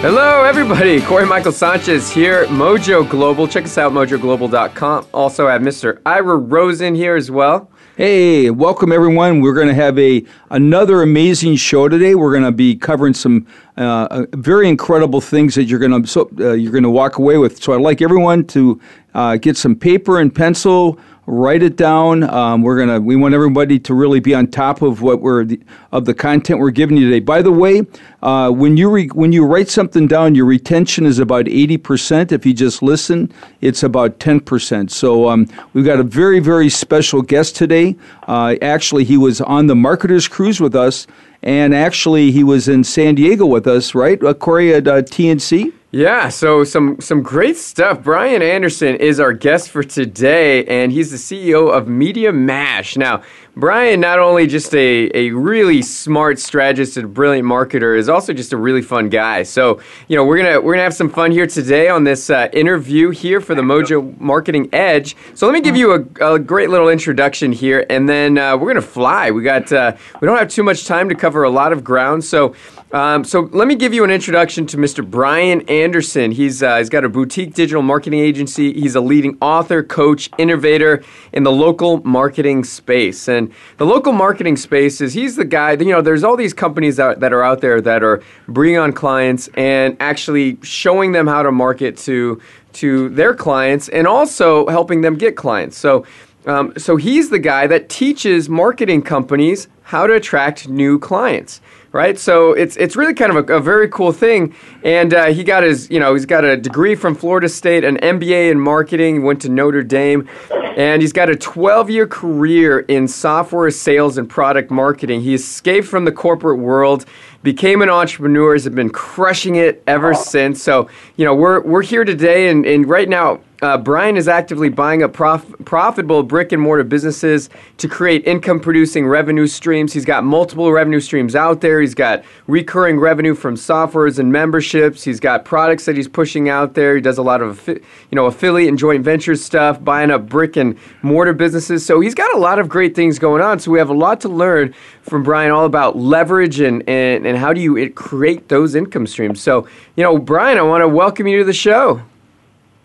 Hello, everybody. Corey Michael Sanchez here, Mojo Global. Check us out, mojoglobal.com. Also, I have Mr. Ira Rosen here as well. Hey, welcome everyone. We're going to have a another amazing show today. We're going to be covering some uh, uh, very incredible things that you're going to so, uh, you're going to walk away with. So I'd like everyone to uh, get some paper and pencil write it down. Um, we're gonna we want everybody to really be on top of what we're the, of the content we're giving you today. By the way, uh, when you re, when you write something down, your retention is about eighty percent. If you just listen, it's about ten percent. So um, we've got a very very special guest today. Uh, actually, he was on the Marketers Cruise with us. And actually, he was in San Diego with us, right? Uh, Corey at uh, TNC? Yeah, so some some great stuff. Brian Anderson is our guest for today, and he's the CEO of Media Mash. Now, Brian, not only just a, a really smart strategist and a brilliant marketer, is also just a really fun guy. So, you know, we're gonna we're gonna have some fun here today on this uh, interview here for the Mojo Marketing Edge. So, let me give you a, a great little introduction here, and then uh, we're gonna fly. We got uh, we don't have too much time to cover a lot of ground, so. Um, so let me give you an introduction to Mr. Brian Anderson. He's uh, he's got a boutique digital marketing agency. He's a leading author, coach, innovator in the local marketing space. And the local marketing space is he's the guy. You know, there's all these companies that, that are out there that are bringing on clients and actually showing them how to market to to their clients and also helping them get clients. So. Um, so he's the guy that teaches marketing companies how to attract new clients right? So it's it's really kind of a, a very cool thing. And uh, he got his, you know, he's got a degree from Florida State, an MBA in marketing, went to Notre Dame, and he's got a 12-year career in software sales and product marketing. He escaped from the corporate world became an entrepreneur, has been crushing it ever since. So, you know, we're, we're here today, and, and right now, uh, Brian is actively buying up prof- profitable brick and mortar businesses to create income producing revenue streams. He's got multiple revenue streams out there. He's got recurring revenue from softwares and memberships. He's got products that he's pushing out there. He does a lot of you know affiliate and joint venture stuff, buying up brick and mortar businesses. So he's got a lot of great things going on. So we have a lot to learn from Brian all about leverage and, and, and how do you create those income streams. So, you know, Brian, I want to welcome you to the show.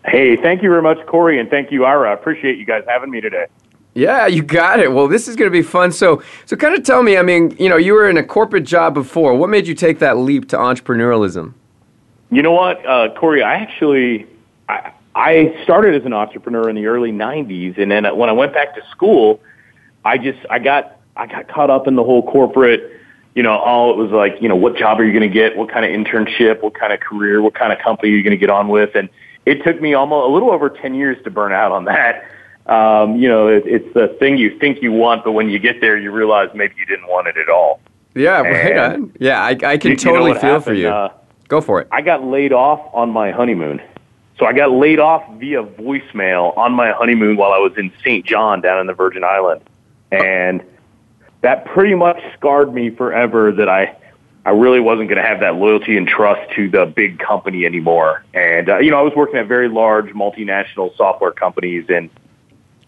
Hey, thank you very much, Corey, and thank you, Ira. I appreciate you guys having me today. Yeah, you got it. Well, this is going to be fun. So, so kind of tell me. I mean, you know, you were in a corporate job before. What made you take that leap to entrepreneurialism? You know what, uh, Corey? I actually, I, I started as an entrepreneur in the early '90s, and then when I went back to school, I just, I got, I got caught up in the whole corporate. You know, all it was like, you know, what job are you going to get? What kind of internship? What kind of career? What kind of company are you going to get on with? And it took me almost a little over 10 years to burn out on that. Um, you know, it, it's the thing you think you want, but when you get there, you realize maybe you didn't want it at all. Yeah, right on. Yeah, I, I can you, totally you know feel happened? for you. Uh, Go for it. I got laid off on my honeymoon. So I got laid off via voicemail on my honeymoon while I was in St. John down in the Virgin Islands. And that pretty much scarred me forever that I I really wasn't going to have that loyalty and trust to the big company anymore. And, uh, you know, I was working at very large multinational software companies and,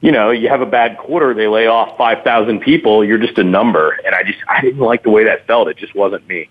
you know, you have a bad quarter, they lay off 5,000 people, you're just a number. And I just, I didn't like the way that felt. It just wasn't me.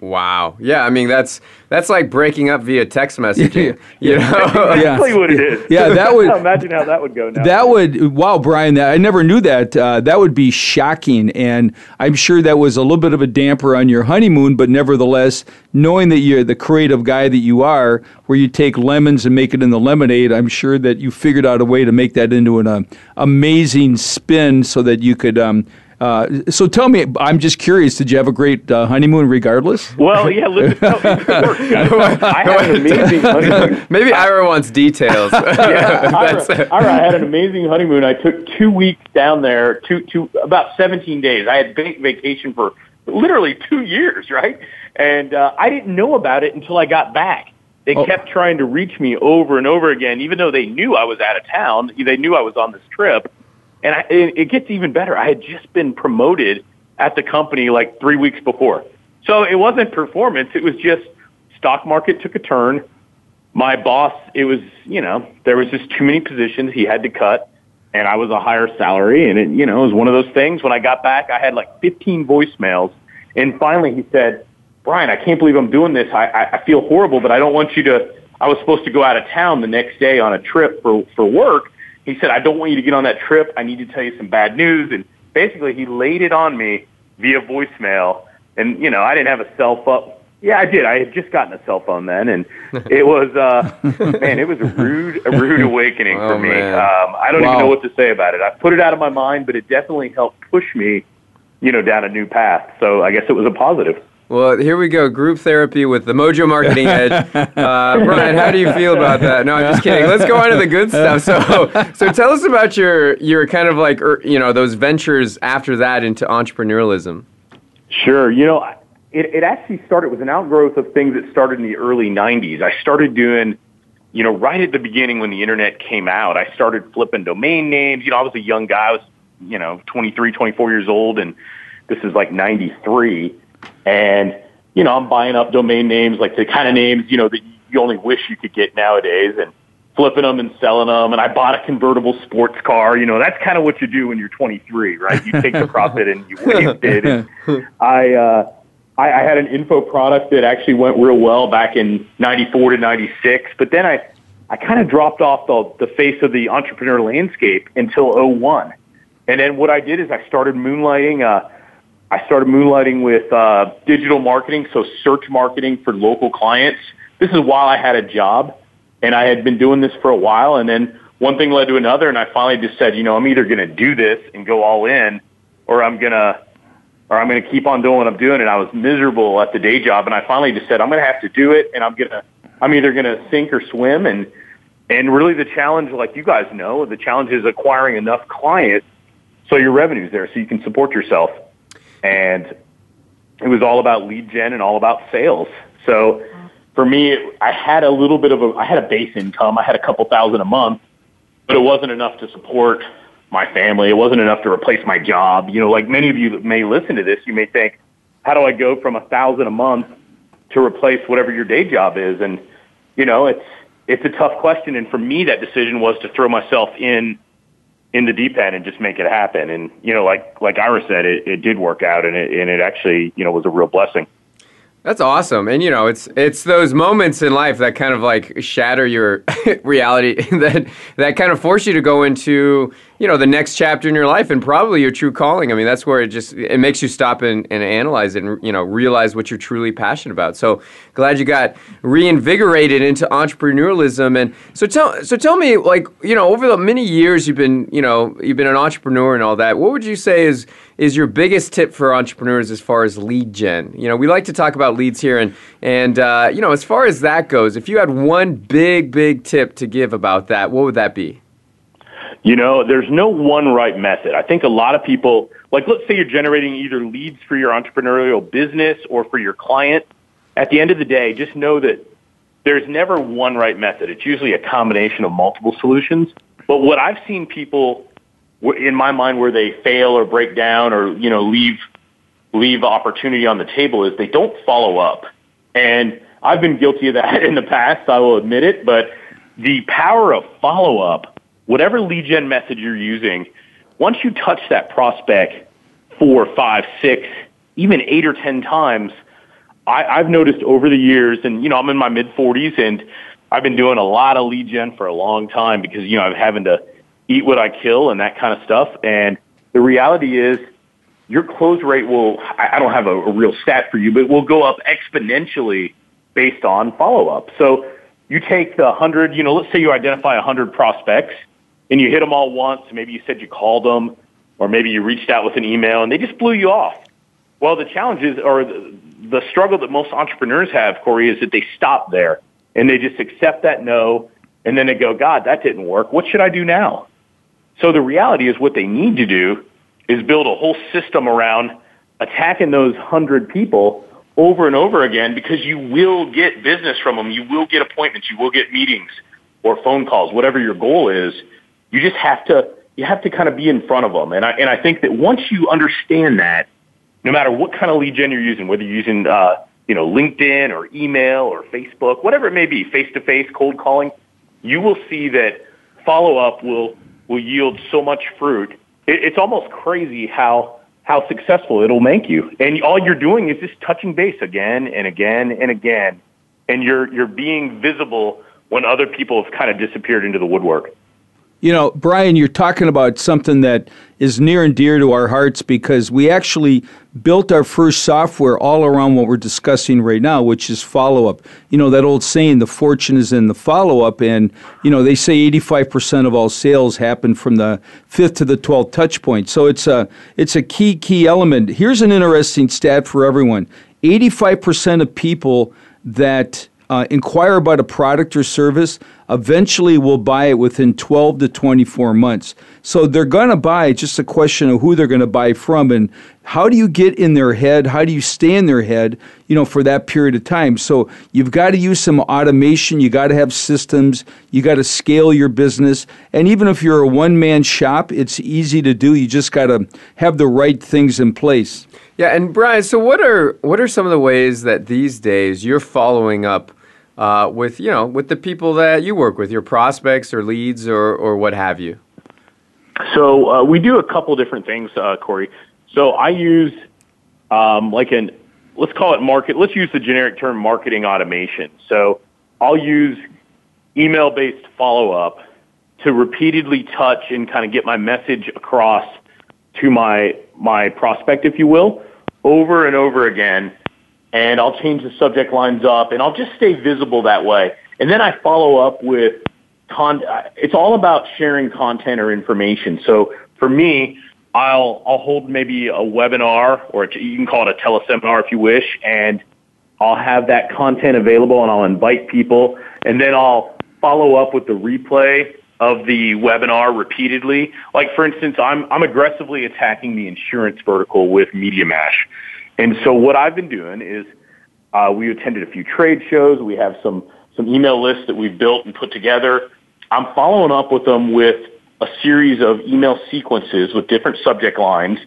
Wow. Yeah, I mean that's that's like breaking up via text messaging. you know? exactly what it is. Yeah, that would imagine how that would go now. That would wow, Brian. That, I never knew that. Uh, that would be shocking, and I'm sure that was a little bit of a damper on your honeymoon. But nevertheless, knowing that you're the creative guy that you are, where you take lemons and make it into lemonade, I'm sure that you figured out a way to make that into an uh, amazing spin so that you could. Um, uh, so tell me, I'm just curious. Did you have a great uh, honeymoon, regardless? Well, yeah. Listen, I had an amazing honeymoon. Maybe Ira wants details. yeah, Ira, Ira, I had an amazing honeymoon. I took two weeks down there, two, two, about 17 days. I had big vacation for literally two years, right? And uh, I didn't know about it until I got back. They oh. kept trying to reach me over and over again, even though they knew I was out of town. They knew I was on this trip and I, it, it gets even better. I had just been promoted at the company like three weeks before. So it wasn't performance. It was just stock market took a turn. My boss, it was, you know, there was just too many positions he had to cut and I was a higher salary and it, you know, it was one of those things. When I got back, I had like 15 voicemails and finally he said, Brian, I can't believe I'm doing this. I, I, I feel horrible, but I don't want you to, I was supposed to go out of town the next day on a trip for, for work he said, I don't want you to get on that trip. I need to tell you some bad news. And basically, he laid it on me via voicemail. And, you know, I didn't have a cell phone. Yeah, I did. I had just gotten a cell phone then, and it was uh, man, it was a rude, a rude awakening oh, for me. Um, I don't wow. even know what to say about it. I put it out of my mind, but it definitely helped push me, you know, down a new path. So I guess it was a positive. Well, here we go. Group therapy with the Mojo Marketing Edge. Uh, Brian, how do you feel about that? No, I'm just kidding. Let's go on to the good stuff. So, so tell us about your your kind of like er, you know those ventures after that into entrepreneurialism. Sure. You know, it, it actually started with an outgrowth of things that started in the early '90s. I started doing, you know, right at the beginning when the internet came out. I started flipping domain names. You know, I was a young guy. I was, you know, 23, 24 years old, and this is like '93 and, you know, I'm buying up domain names like the kind of names, you know, that you only wish you could get nowadays and flipping them and selling them. And I bought a convertible sports car. You know, that's kind of what you do when you're 23, right? You take the profit and you waste it. And I, uh, I, I had an info product that actually went real well back in 94 to 96, but then I, I kind of dropped off the, the face of the entrepreneur landscape until 01. And then what I did is I started moonlighting, uh, I started moonlighting with uh, digital marketing, so search marketing for local clients. This is while I had a job, and I had been doing this for a while. And then one thing led to another, and I finally just said, you know, I'm either going to do this and go all in, or I'm gonna, or I'm going to keep on doing what I'm doing. And I was miserable at the day job, and I finally just said, I'm going to have to do it, and I'm gonna, I'm either going to sink or swim. And and really, the challenge, like you guys know, the challenge is acquiring enough clients so your revenue's there, so you can support yourself and it was all about lead gen and all about sales. So for me, I had a little bit of a, I had a base income. I had a couple thousand a month, but it wasn't enough to support my family. It wasn't enough to replace my job. You know, like many of you that may listen to this, you may think, how do I go from a thousand a month to replace whatever your day job is? And, you know, it's, it's a tough question. And for me, that decision was to throw myself in in the deep end and just make it happen. And you know, like like Ira said, it, it did work out, and it and it actually you know was a real blessing. That's awesome. And you know, it's it's those moments in life that kind of like shatter your reality that that kind of force you to go into, you know, the next chapter in your life and probably your true calling. I mean, that's where it just it makes you stop and, and analyze it and you know, realize what you're truly passionate about. So glad you got reinvigorated into entrepreneurialism and so tell so tell me like, you know, over the many years you've been, you know, you've been an entrepreneur and all that. What would you say is is your biggest tip for entrepreneurs as far as lead gen? You know, we like to talk about leads here, and and uh, you know, as far as that goes, if you had one big big tip to give about that, what would that be? You know, there's no one right method. I think a lot of people, like, let's say you're generating either leads for your entrepreneurial business or for your client. At the end of the day, just know that there's never one right method. It's usually a combination of multiple solutions. But what I've seen people in my mind where they fail or break down or you know leave leave opportunity on the table is they don't follow up. And I've been guilty of that in the past, I will admit it, but the power of follow up, whatever lead gen method you're using, once you touch that prospect four, five, six, even eight or ten times, I, I've noticed over the years, and you know, I'm in my mid 40s, and I've been doing a lot of lead gen for a long time because you know I'm having to eat what I kill and that kind of stuff. And the reality is, your close rate will. I, don't have a, a real stat for you, but will go up exponentially based on follow up. So you take the hundred. You know, let's say you identify a hundred prospects and you hit them all once. Maybe you said you called them, or maybe you reached out with an email and they just blew you off. Well, the challenge is, or the, struggle that most entrepreneurs have, Corey, is that they stop there and they just accept that no, and then they go, God, that didn't work. What should I do now? So the reality is what they need to do is build a whole system around attacking those hundred people over and over again because you will get business from them. You will get appointments. You will get meetings or phone calls, whatever your goal is. You just have to, you have to kind of be in front of them. And I, and I think that once you understand that, no matter what kind of lead gen you're using, whether you're using, uh, you know, LinkedIn or email or Facebook, whatever it may be, face to face, cold calling, you will see that follow up will, will yield so much fruit. It, it's almost crazy how, how successful it'll make you. And all you're doing is just touching base again and again and again. And you're, you're being visible when other people have kind of disappeared into the woodwork. You know, Brian, you're talking about something that is near and dear to our hearts because we actually built our first software all around what we're discussing right now, which is follow up. You know, that old saying, the fortune is in the follow up. And, you know, they say 85% of all sales happen from the fifth to the 12th touch point. So it's a, it's a key, key element. Here's an interesting stat for everyone 85% of people that uh, inquire about a product or service, eventually will buy it within 12 to 24 months. So they're going to buy, just a question of who they're going to buy from and how do you get in their head? How do you stay in their head, you know, for that period of time? So you've got to use some automation, you got to have systems, you got to scale your business. And even if you're a one-man shop, it's easy to do. You just got to have the right things in place. Yeah, and Brian, so what are what are some of the ways that these days you're following up uh, with you know with the people that you work with, your prospects or leads or or what have you? So uh, we do a couple different things, uh, Corey. So I use um, like an let's call it market. Let's use the generic term marketing automation. So I'll use email based follow up to repeatedly touch and kind of get my message across to my my prospect, if you will, over and over again and I'll change the subject lines up and I'll just stay visible that way. And then I follow up with con, it's all about sharing content or information. So for me, I'll, I'll hold maybe a webinar or you can call it a teleseminar if you wish and I'll have that content available and I'll invite people and then I'll follow up with the replay of the webinar repeatedly. Like for instance, I'm, I'm aggressively attacking the insurance vertical with Media Mash. And so what I've been doing is uh, we attended a few trade shows. We have some some email lists that we've built and put together. I'm following up with them with a series of email sequences with different subject lines.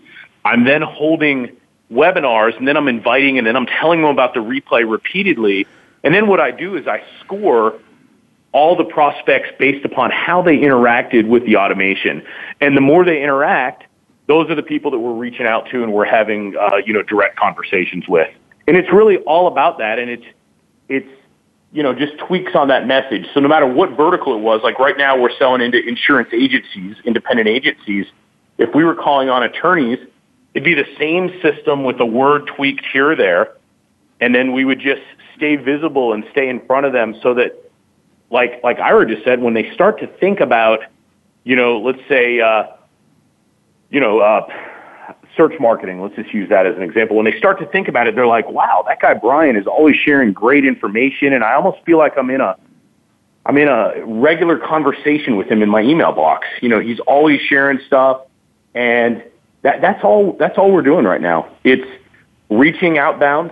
I'm then holding webinars and then I'm inviting and then I'm telling them about the replay repeatedly. And then what I do is I score all the prospects based upon how they interacted with the automation. And the more they interact, those are the people that we're reaching out to and we're having, uh, you know, direct conversations with. And it's really all about that. And it's, it's, you know, just tweaks on that message. So no matter what vertical it was, like right now we're selling into insurance agencies, independent agencies. If we were calling on attorneys, it'd be the same system with a word tweaked here or there. And then we would just stay visible and stay in front of them so that, like, like Ira just said, when they start to think about, you know, let's say, uh, you know, uh, search marketing, let's just use that as an example. When they start to think about it, they're like, wow, that guy Brian is always sharing great information. And I almost feel like I'm in a, I'm in a regular conversation with him in my email box. You know, he's always sharing stuff and that, that's all, that's all we're doing right now. It's reaching outbound,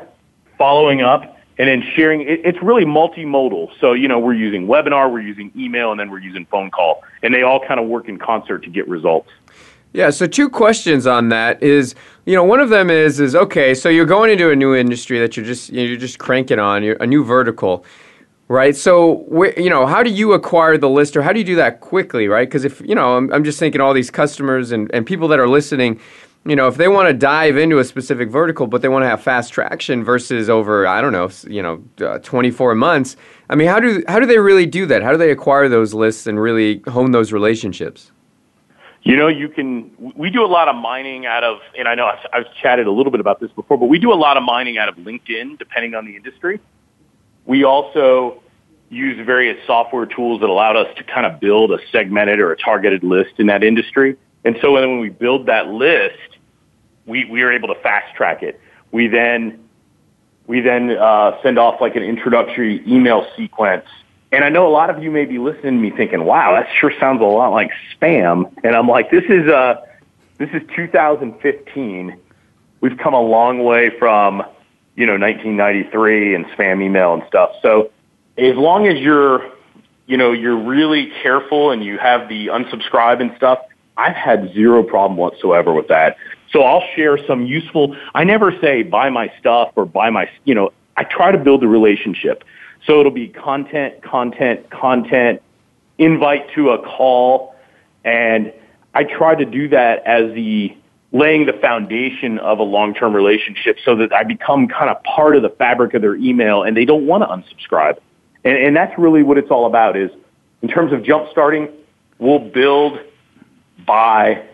following up, and then sharing. It, it's really multimodal. So, you know, we're using webinar, we're using email, and then we're using phone call. And they all kind of work in concert to get results. Yeah, so two questions on that is, you know, one of them is is okay, so you're going into a new industry that you're just you're just cranking on, a new vertical, right? So, you know, how do you acquire the list or how do you do that quickly, right? Because if, you know, I'm, I'm just thinking all these customers and, and people that are listening, you know, if they want to dive into a specific vertical, but they want to have fast traction versus over, I don't know, you know, uh, 24 months. I mean, how do how do they really do that? How do they acquire those lists and really hone those relationships? You know, you can. We do a lot of mining out of, and I know I've, I've chatted a little bit about this before, but we do a lot of mining out of LinkedIn, depending on the industry. We also use various software tools that allowed us to kind of build a segmented or a targeted list in that industry. And so when we build that list, we, we are able to fast track it. We then we then uh, send off like an introductory email sequence. And I know a lot of you may be listening to me thinking, "Wow, that sure sounds a lot like spam." And I'm like, "This is uh, this is 2015. We've come a long way from you know 1993 and spam email and stuff. So as long as you're you know you're really careful and you have the unsubscribe and stuff, I've had zero problem whatsoever with that. So I'll share some useful, I never say buy my stuff or buy my, you know, I try to build a relationship. So it'll be content, content, content, invite to a call. And I try to do that as the laying the foundation of a long-term relationship so that I become kind of part of the fabric of their email and they don't want to unsubscribe. And, and that's really what it's all about is in terms of jump starting, we'll build, buy,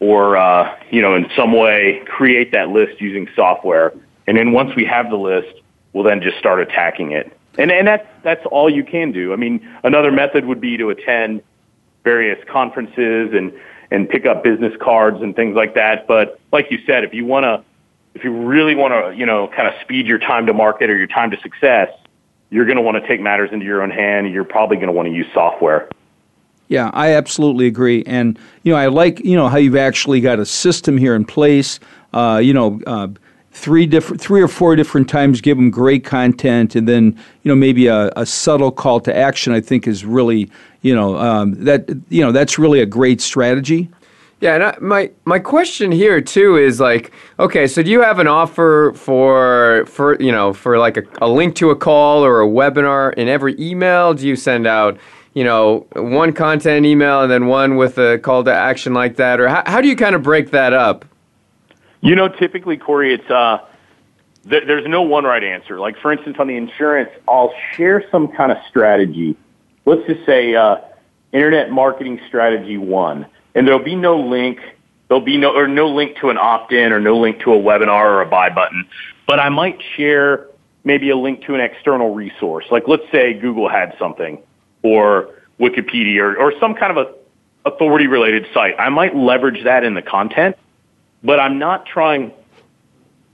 or uh, you know in some way create that list using software. And then once we have the list, we'll then just start attacking it. And and that's that's all you can do. I mean, another method would be to attend various conferences and and pick up business cards and things like that. But like you said, if you want to if you really want to, you know, kind of speed your time to market or your time to success, you're going to want to take matters into your own hand. And you're probably going to want to use software. Yeah, I absolutely agree, and you know, I like you know how you've actually got a system here in place. Uh, you know, uh, three different, three or four different times, give them great content, and then you know maybe a, a subtle call to action. I think is really you know um, that you know that's really a great strategy. Yeah, and I, my my question here too is like, okay, so do you have an offer for for you know for like a, a link to a call or a webinar in every email? Do you send out you know, one content email and then one with a call to action like that? Or how, how do you kind of break that up? You know, typically, Corey, it's uh, th- there's no one right answer. Like, for instance, on the insurance, I'll share some kind of strategy. Let's just say uh, internet marketing strategy one, and there'll be no link. There'll be no or no link to an opt-in or no link to a webinar or a buy button. But I might share maybe a link to an external resource. Like, let's say Google had something or Wikipedia or, or some kind of a authority related site. I might leverage that in the content, but I'm not trying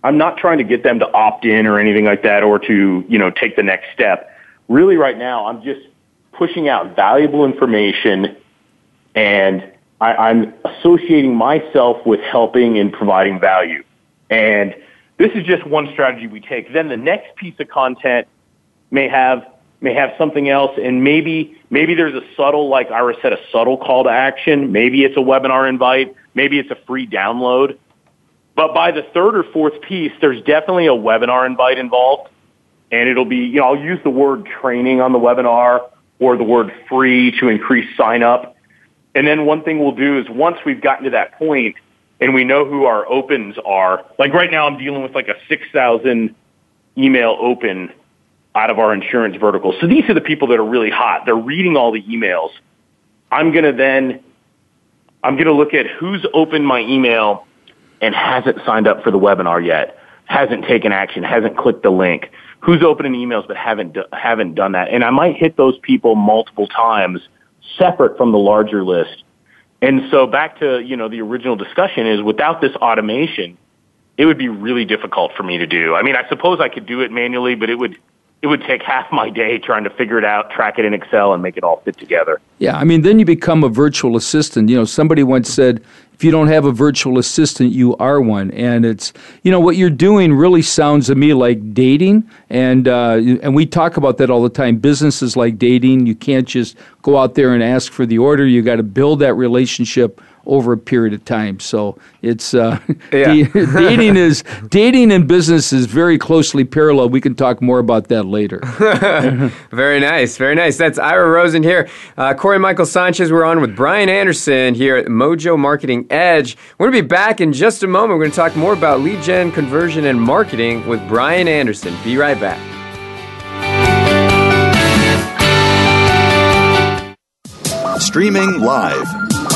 I'm not trying to get them to opt in or anything like that or to, you know, take the next step. Really right now I'm just pushing out valuable information and I, I'm associating myself with helping and providing value. And this is just one strategy we take. Then the next piece of content may have may have something else and maybe maybe there's a subtle like Ira said a subtle call to action maybe it's a webinar invite maybe it's a free download but by the third or fourth piece there's definitely a webinar invite involved and it'll be you know I'll use the word training on the webinar or the word free to increase sign up and then one thing we'll do is once we've gotten to that point and we know who our opens are like right now I'm dealing with like a 6000 email open out of our insurance vertical. So these are the people that are really hot. They're reading all the emails. I'm going to then, I'm going to look at who's opened my email and hasn't signed up for the webinar yet, hasn't taken action, hasn't clicked the link, who's opening emails but haven't, haven't done that. And I might hit those people multiple times separate from the larger list. And so back to, you know, the original discussion is without this automation, it would be really difficult for me to do. I mean, I suppose I could do it manually, but it would it would take half my day trying to figure it out, track it in Excel, and make it all fit together. Yeah, I mean, then you become a virtual assistant. You know, somebody once said, if you don't have a virtual assistant, you are one. And it's, you know, what you're doing really sounds to me like dating. And, uh, and we talk about that all the time. Business is like dating. You can't just go out there and ask for the order. You got to build that relationship over a period of time. So it's uh, yeah. dating is dating and business is very closely parallel. We can talk more about that later. very nice, very nice. That's Ira Rosen here. Uh, Corey Michael Sanchez. We're on with Brian Anderson here at Mojo Marketing Edge. We're going to be back in just a moment. We're going to talk more about lead gen, conversion, and marketing with Brian Anderson. Be right back. Streaming live,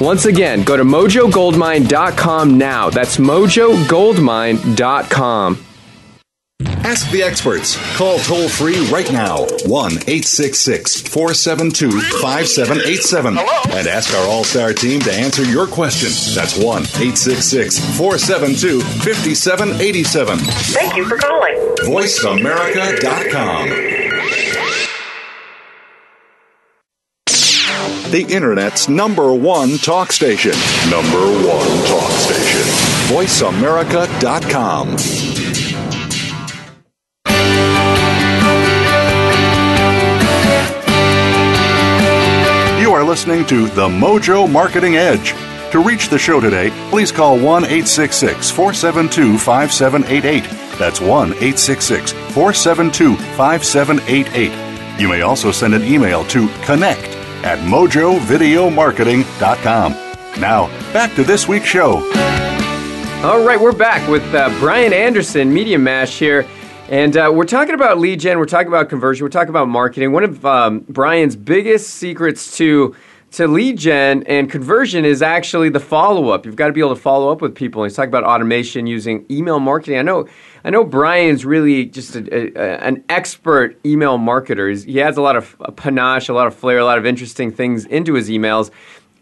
Once again, go to mojogoldmine.com now. That's mojogoldmine.com. Ask the experts. Call toll free right now 1 866 472 5787 and ask our All Star team to answer your question. That's 1 866 472 5787. Thank you for calling. VoiceAmerica.com. the Internet's number one talk station. Number one talk station. VoiceAmerica.com. You are listening to The Mojo Marketing Edge. To reach the show today, please call 1 866 472 5788. That's 1 866 472 5788. You may also send an email to connect at mojovideomarketing.com. Now, back to this week's show. All right, we're back with uh, Brian Anderson, Media Mash here. And uh, we're talking about lead gen, we're talking about conversion, we're talking about marketing. One of um, Brian's biggest secrets to to lead gen and conversion is actually the follow up. You've got to be able to follow up with people. And He's talking about automation using email marketing. I know I know Brian's really just a, a, an expert email marketer. He's, he has a lot of panache, a lot of flair, a lot of interesting things into his emails,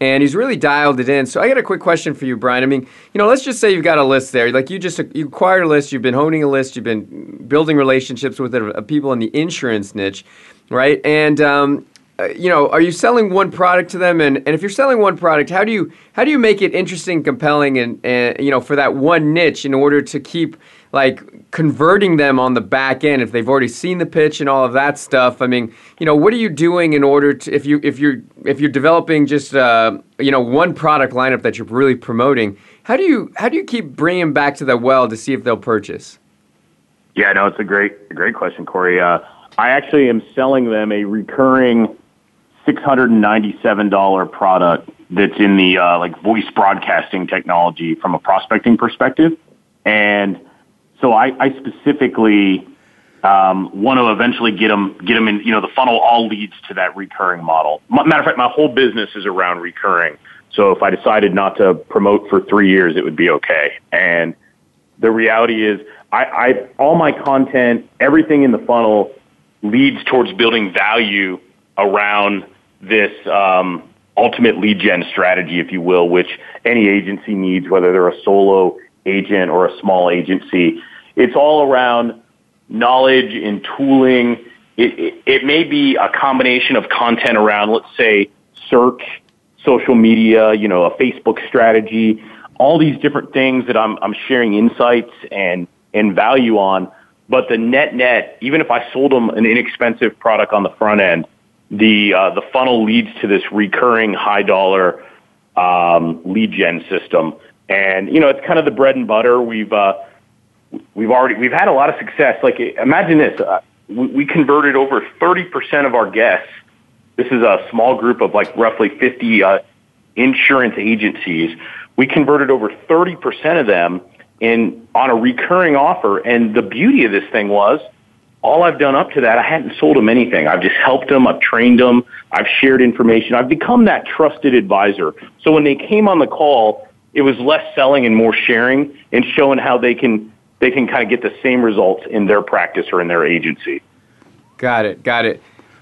and he's really dialed it in. So I got a quick question for you, Brian. I mean, you know, let's just say you've got a list there. Like you just you acquired a list, you've been honing a list, you've been building relationships with it, uh, people in the insurance niche, right? And um, uh, you know, are you selling one product to them? And, and if you're selling one product, how do you how do you make it interesting, compelling, and, and you know for that one niche in order to keep like converting them on the back end if they've already seen the pitch and all of that stuff. I mean you know what are you doing in order to if you if you're if you're developing just uh, you know one product lineup that you're really promoting how do you how do you keep bringing them back to the well to see if they'll purchase? Yeah no it's a great great question corey. Uh, i actually am selling them a recurring $697 product that's in the uh, like voice broadcasting technology from a prospecting perspective. And so I, I specifically um, want to eventually get them get them in. You know, the funnel all leads to that recurring model. Matter of fact, my whole business is around recurring. So if I decided not to promote for three years, it would be okay. And the reality is, I, I all my content, everything in the funnel leads towards building value around this um, ultimate lead gen strategy, if you will, which any agency needs, whether they're a solo agent or a small agency. It's all around knowledge and tooling. It, it, it may be a combination of content around, let's say, search, social media, you know, a Facebook strategy, all these different things that I'm, I'm sharing insights and, and value on. But the net net, even if I sold them an inexpensive product on the front end, the uh, the funnel leads to this recurring high dollar um, lead gen system, and you know it's kind of the bread and butter. We've uh, we've already we've had a lot of success. Like imagine this, uh, we, we converted over thirty percent of our guests. This is a small group of like roughly fifty uh, insurance agencies. We converted over thirty percent of them in on a recurring offer, and the beauty of this thing was all I've done up to that, I hadn't sold them anything. I've just helped them. I've trained them. I've shared information. I've become that trusted advisor. So when they came on the call, it was less selling and more sharing and showing how they can they can kind of get the same results in their practice or in their agency. Got it. Got it.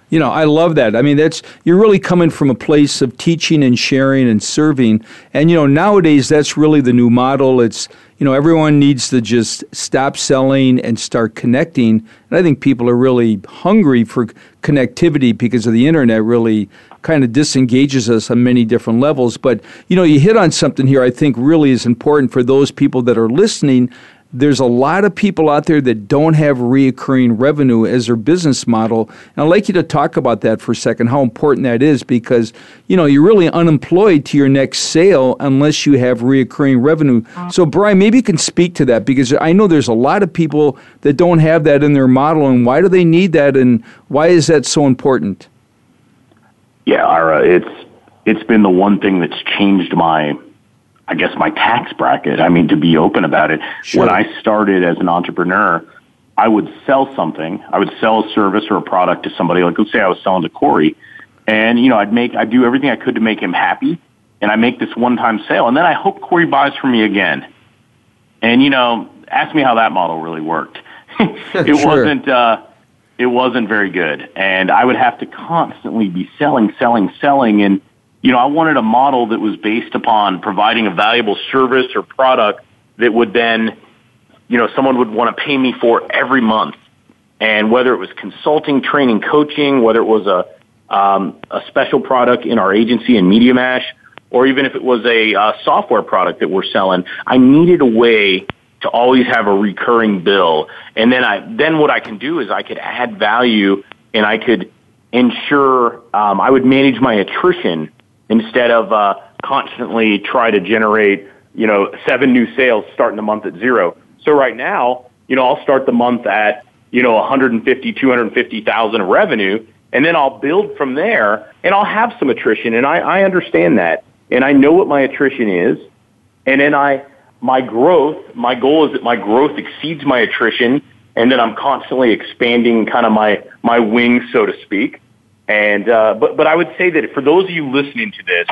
You know, I love that. I mean, that's you're really coming from a place of teaching and sharing and serving. And you know, nowadays that's really the new model. It's you know, everyone needs to just stop selling and start connecting. And I think people are really hungry for connectivity because of the internet really kind of disengages us on many different levels. But, you know, you hit on something here I think really is important for those people that are listening there's a lot of people out there that don't have reoccurring revenue as their business model. And I'd like you to talk about that for a second, how important that is, because you know you're really unemployed to your next sale unless you have reoccurring revenue. So Brian, maybe you can speak to that because I know there's a lot of people that don't have that in their model, and why do they need that, and why is that so important? Yeah, Ira, it's it's been the one thing that's changed my I guess my tax bracket. I mean, to be open about it, sure. when I started as an entrepreneur, I would sell something. I would sell a service or a product to somebody. Like, let's say I was selling to Corey, and you know, I'd make, I'd do everything I could to make him happy, and I make this one-time sale, and then I hope Corey buys from me again. And you know, ask me how that model really worked. it sure. wasn't. Uh, it wasn't very good, and I would have to constantly be selling, selling, selling, and you know, I wanted a model that was based upon providing a valuable service or product that would then, you know, someone would want to pay me for every month. And whether it was consulting, training, coaching, whether it was a, um, a special product in our agency in Media Mash, or even if it was a uh, software product that we're selling, I needed a way to always have a recurring bill. And then I, then what I can do is I could add value and I could ensure, um, I would manage my attrition instead of uh, constantly try to generate, you know, seven new sales starting the month at zero. So right now, you know, I'll start the month at, you know, 150, 250,000 revenue, and then I'll build from there, and I'll have some attrition, and I, I understand that, and I know what my attrition is, and then I, my growth, my goal is that my growth exceeds my attrition, and then I'm constantly expanding kind of my, my wings, so to speak. And uh, but but I would say that for those of you listening to this,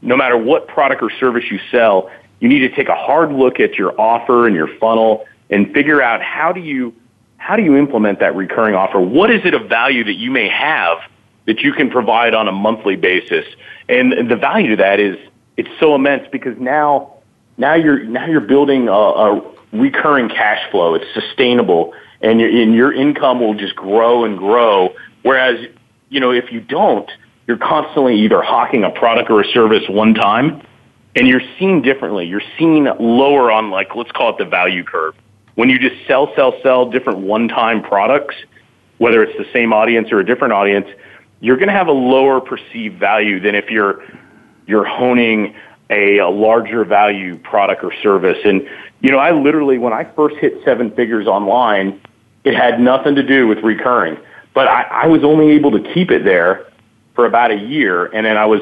no matter what product or service you sell, you need to take a hard look at your offer and your funnel and figure out how do you how do you implement that recurring offer? What is it of value that you may have that you can provide on a monthly basis? And the value to that is it's so immense because now now you're now you're building a, a recurring cash flow. It's sustainable, and your, and your income will just grow and grow. Whereas you know, if you don't, you're constantly either hawking a product or a service one time and you're seen differently. You're seen lower on like, let's call it the value curve. When you just sell, sell, sell different one-time products, whether it's the same audience or a different audience, you're going to have a lower perceived value than if you're, you're honing a, a larger value product or service. And, you know, I literally, when I first hit seven figures online, it had nothing to do with recurring. But I, I was only able to keep it there for about a year, and then I was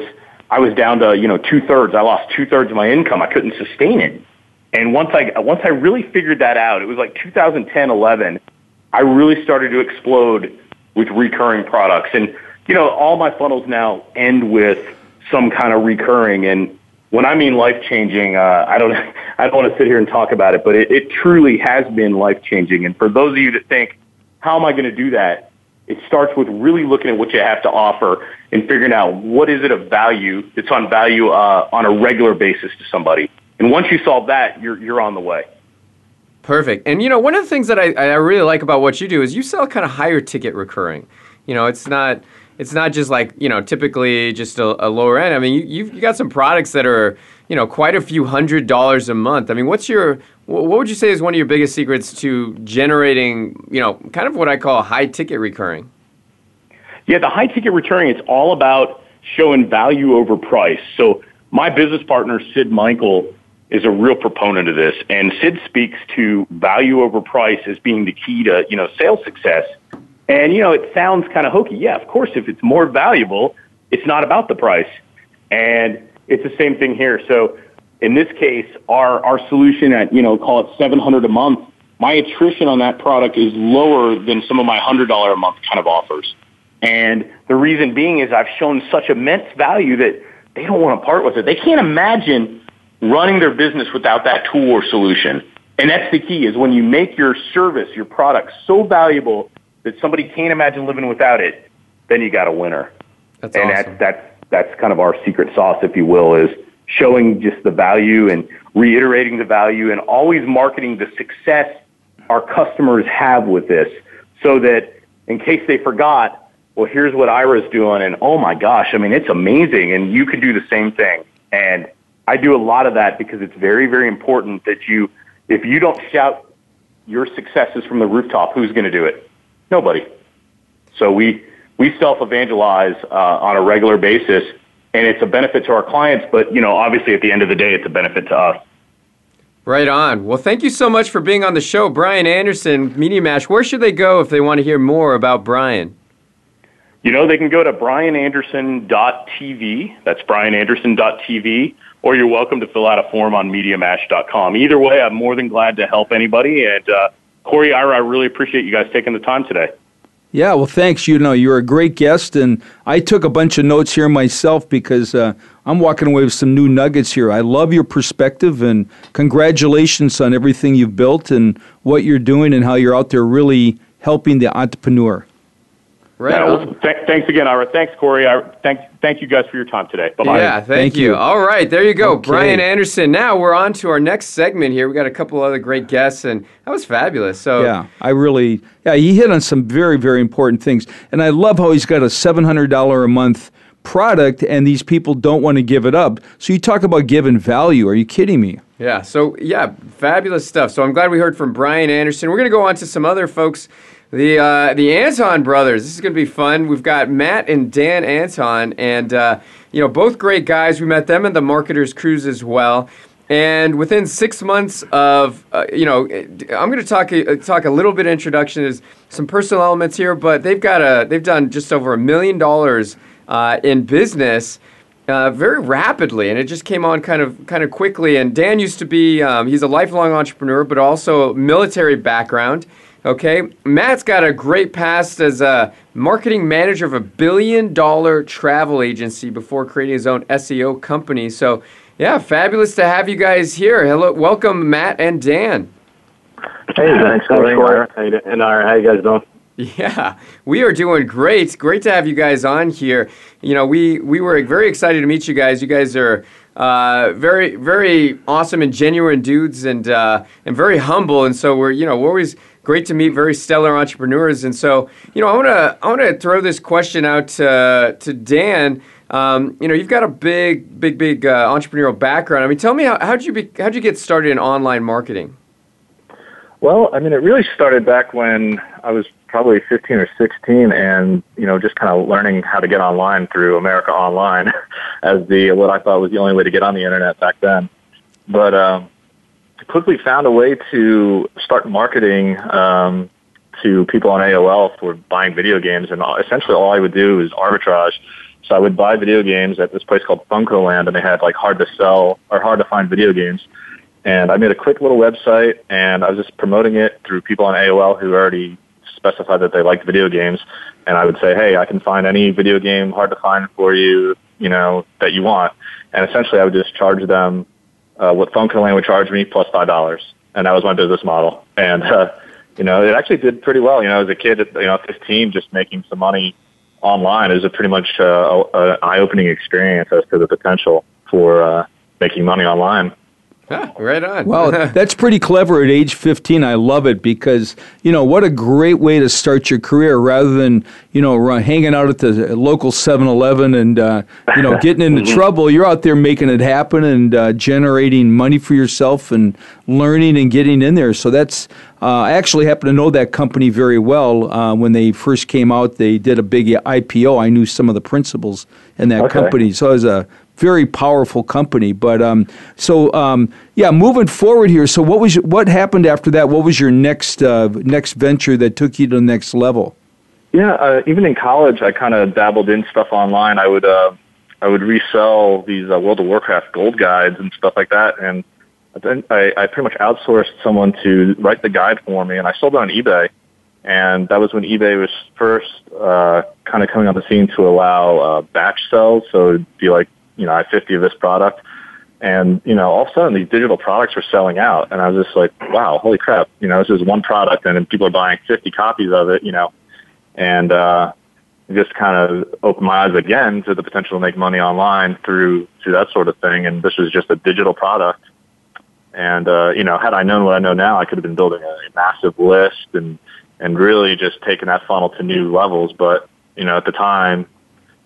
I was down to you know two thirds. I lost two thirds of my income. I couldn't sustain it. And once I once I really figured that out, it was like 2010, 11. I really started to explode with recurring products, and you know all my funnels now end with some kind of recurring. And when I mean life changing, uh, I don't I don't want to sit here and talk about it, but it, it truly has been life changing. And for those of you that think, how am I going to do that? It starts with really looking at what you have to offer and figuring out what is it of value that's on value uh, on a regular basis to somebody. And once you solve that, you're you're on the way. Perfect. And you know, one of the things that I, I really like about what you do is you sell kind of higher ticket recurring. You know, it's not it's not just like you know typically just a, a lower end. I mean, you, you've you got some products that are you know quite a few hundred dollars a month. I mean, what's your what would you say is one of your biggest secrets to generating you know kind of what I call high ticket recurring? Yeah, the high ticket recurring it's all about showing value over price. So my business partner Sid Michael is a real proponent of this, and Sid speaks to value over price as being the key to you know sales success. And you know, it sounds kind of hokey. Yeah, of course, if it's more valuable, it's not about the price. And it's the same thing here. So in this case, our, our solution at, you know, call it 700 a month, my attrition on that product is lower than some of my $100 a month kind of offers. And the reason being is I've shown such immense value that they don't want to part with it. They can't imagine running their business without that tool or solution. And that's the key is when you make your service, your product so valuable that somebody can't imagine living without it, then you got a winner. That's and awesome. that's, that's, that's kind of our secret sauce, if you will, is showing just the value and reiterating the value and always marketing the success our customers have with this so that in case they forgot, well, here's what Ira's doing and oh my gosh, I mean, it's amazing and you can do the same thing. And I do a lot of that because it's very, very important that you, if you don't shout your successes from the rooftop, who's going to do it? Nobody. So we, we self-evangelize uh, on a regular basis and it's a benefit to our clients, but you know, obviously at the end of the day, it's a benefit to us. Right on. Well, thank you so much for being on the show, Brian Anderson, Media Mash. Where should they go if they want to hear more about Brian? You know, they can go to briananderson.tv. That's briananderson.tv. Or you're welcome to fill out a form on MediaMash.com. Either way, I'm more than glad to help anybody. And uh, Corey, Ira, I really appreciate you guys taking the time today. Yeah, well, thanks. You know, you're a great guest, and I took a bunch of notes here myself because uh, I'm walking away with some new nuggets here. I love your perspective, and congratulations on everything you've built and what you're doing and how you're out there really helping the entrepreneur. Right Yeah, well, th- thanks again, Ira. Thanks, Corey. I, thank, thank you guys for your time today. Bye bye. Yeah, thank, Thank you. you. All right, there you go. Okay. Brian Anderson. Now we're on to our next segment here. We got a couple other great guests, and that was fabulous. So, Yeah, I really, yeah, he hit on some very, very important things. And I love how he's got a $700 a month product and these people don't want to give it up. So you talk about giving value. Are you kidding me? Yeah, so yeah, fabulous stuff. So I'm glad we heard from Brian Anderson. We're going to go on to some other folks. The uh, the Anton brothers. This is going to be fun. We've got Matt and Dan Anton, and uh, you know both great guys. We met them in the Marketers Cruise as well. And within six months of, uh, you know, I'm going to talk a, talk a little bit introduction. There's some personal elements here, but they've got a they've done just over a million dollars uh, in business uh, very rapidly, and it just came on kind of kind of quickly. And Dan used to be um, he's a lifelong entrepreneur, but also military background. Okay, Matt's got a great past as a marketing manager of a billion dollar travel agency before creating his own SEO company. So, yeah, fabulous to have you guys here. Hello, welcome, Matt and Dan. Hey, thanks, for Ira. How you doing? And Ira, how you guys doing? Yeah, we are doing great. Great to have you guys on here. You know, we we were very excited to meet you guys. You guys are uh, very very awesome and genuine dudes, and uh, and very humble. And so we're you know we're always great to meet very stellar entrepreneurs. And so you know I want to I want to throw this question out to to Dan. Um, you know, you've got a big, big, big uh, entrepreneurial background. I mean, tell me how how'd you be, how'd you get started in online marketing? Well, I mean, it really started back when I was probably 15 or 16 and, you know, just kind of learning how to get online through America Online as the, what I thought was the only way to get on the internet back then. But, um, quickly found a way to start marketing, um, to people on AOL for buying video games. And essentially all I would do is arbitrage. So I would buy video games at this place called FuncoLand and they had like hard to sell or hard to find video games. And I made a quick little website and I was just promoting it through people on AOL who already specified that they liked video games. And I would say, hey, I can find any video game hard to find for you, you know, that you want. And essentially I would just charge them uh, what FuncoLand would charge me $5. And that was my business model. And, uh, you know, it actually did pretty well. You know, as a kid, you know, 15, just making some money online is a pretty much uh, an eye-opening experience as to the potential for uh, making money online. Right on. Well, that's pretty clever at age 15. I love it because, you know, what a great way to start your career rather than, you know, hanging out at the local 7 Eleven and, uh, you know, getting into mm-hmm. trouble. You're out there making it happen and uh, generating money for yourself and learning and getting in there. So that's, uh, I actually happen to know that company very well. Uh, when they first came out, they did a big IPO. I knew some of the principals in that okay. company. So it was a very powerful company. But um, so um, yeah, moving forward here. So what was what happened after that? What was your next uh, next venture that took you to the next level? Yeah, uh, even in college, I kind of dabbled in stuff online. I would uh, I would resell these uh, World of Warcraft gold guides and stuff like that, and then I, I pretty much outsourced someone to write the guide for me, and I sold it on eBay. And that was when eBay was first uh, kind of coming on the scene to allow uh, batch sales. So it'd be like you know, I have 50 of this product. And, you know, all of a sudden these digital products were selling out. And I was just like, wow, holy crap. You know, this is one product and people are buying 50 copies of it, you know, and, uh, just kind of opened my eyes again to the potential to make money online through, through that sort of thing. And this was just a digital product. And, uh, you know, had I known what I know now, I could have been building a massive list and, and really just taking that funnel to new levels. But, you know, at the time,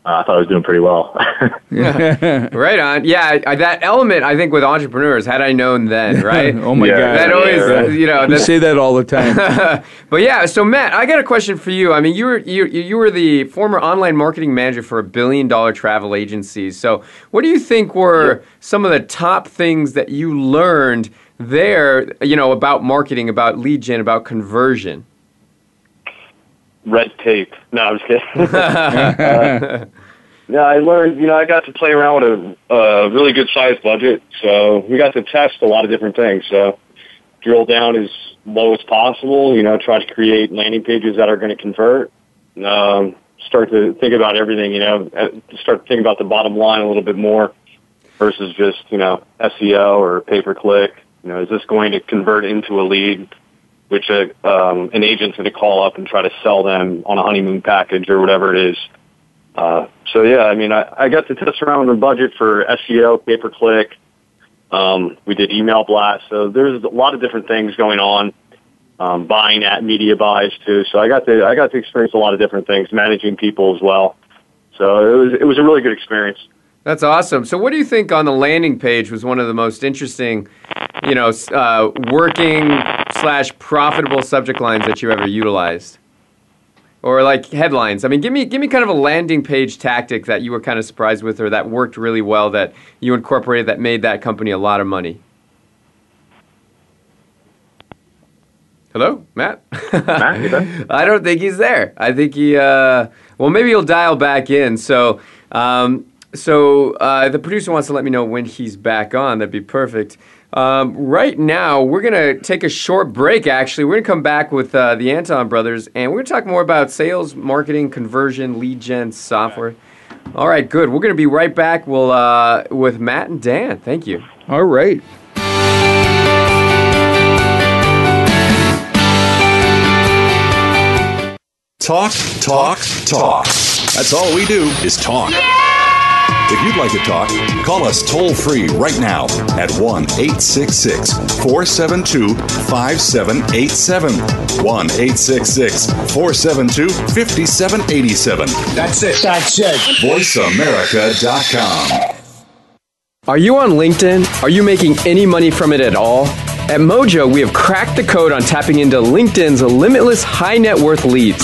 uh, I thought I was doing pretty well. yeah. right on. Yeah, I, that element I think with entrepreneurs, had I known then, right? oh my yeah, god, that always yeah, right. you know. You say that all the time. but yeah, so Matt, I got a question for you. I mean, you were you you were the former online marketing manager for a billion dollar travel agency. So, what do you think were some of the top things that you learned there? You know, about marketing, about lead gen, about conversion red tape. No, I'm just kidding. uh, yeah, I learned, you know, I got to play around with a, a really good sized budget, so we got to test a lot of different things. So drill down as low as possible, you know, try to create landing pages that are going to convert. Um, start to think about everything, you know, uh, start to think about the bottom line a little bit more versus just, you know, SEO or pay per click. You know, is this going to convert into a lead? which a, um, an agent's going to call up and try to sell them on a honeymoon package or whatever it is. Uh, so yeah, I mean, I, I got to test around the budget for SEO, pay per click. Um, we did email blasts. So there's a lot of different things going on. Um, buying at media buys too. So I got to I got to experience a lot of different things, managing people as well. So it was it was a really good experience. That's awesome. So, what do you think on the landing page was one of the most interesting, you know, uh, working slash profitable subject lines that you ever utilized? Or like headlines. I mean, give me give me kind of a landing page tactic that you were kind of surprised with, or that worked really well that you incorporated that made that company a lot of money. Hello, Matt. Matt, I don't think he's there. I think he. Uh, well, maybe he'll dial back in. So, um, so uh, the producer wants to let me know when he's back on. That'd be perfect. Um, right now, we're going to take a short break, actually. We're going to come back with uh, the Anton brothers, and we're going to talk more about sales, marketing, conversion, lead gen software. All right, good. We're going to be right back we'll, uh, with Matt and Dan. Thank you. All right. Talk, talk, talk. That's all we do is talk. Yeah! If you'd like to talk, call us toll free right now at 1 866 472 5787. 1 866 472 5787. That's it. That's it. VoiceAmerica.com. Are you on LinkedIn? Are you making any money from it at all? At Mojo, we have cracked the code on tapping into LinkedIn's limitless high net worth leads.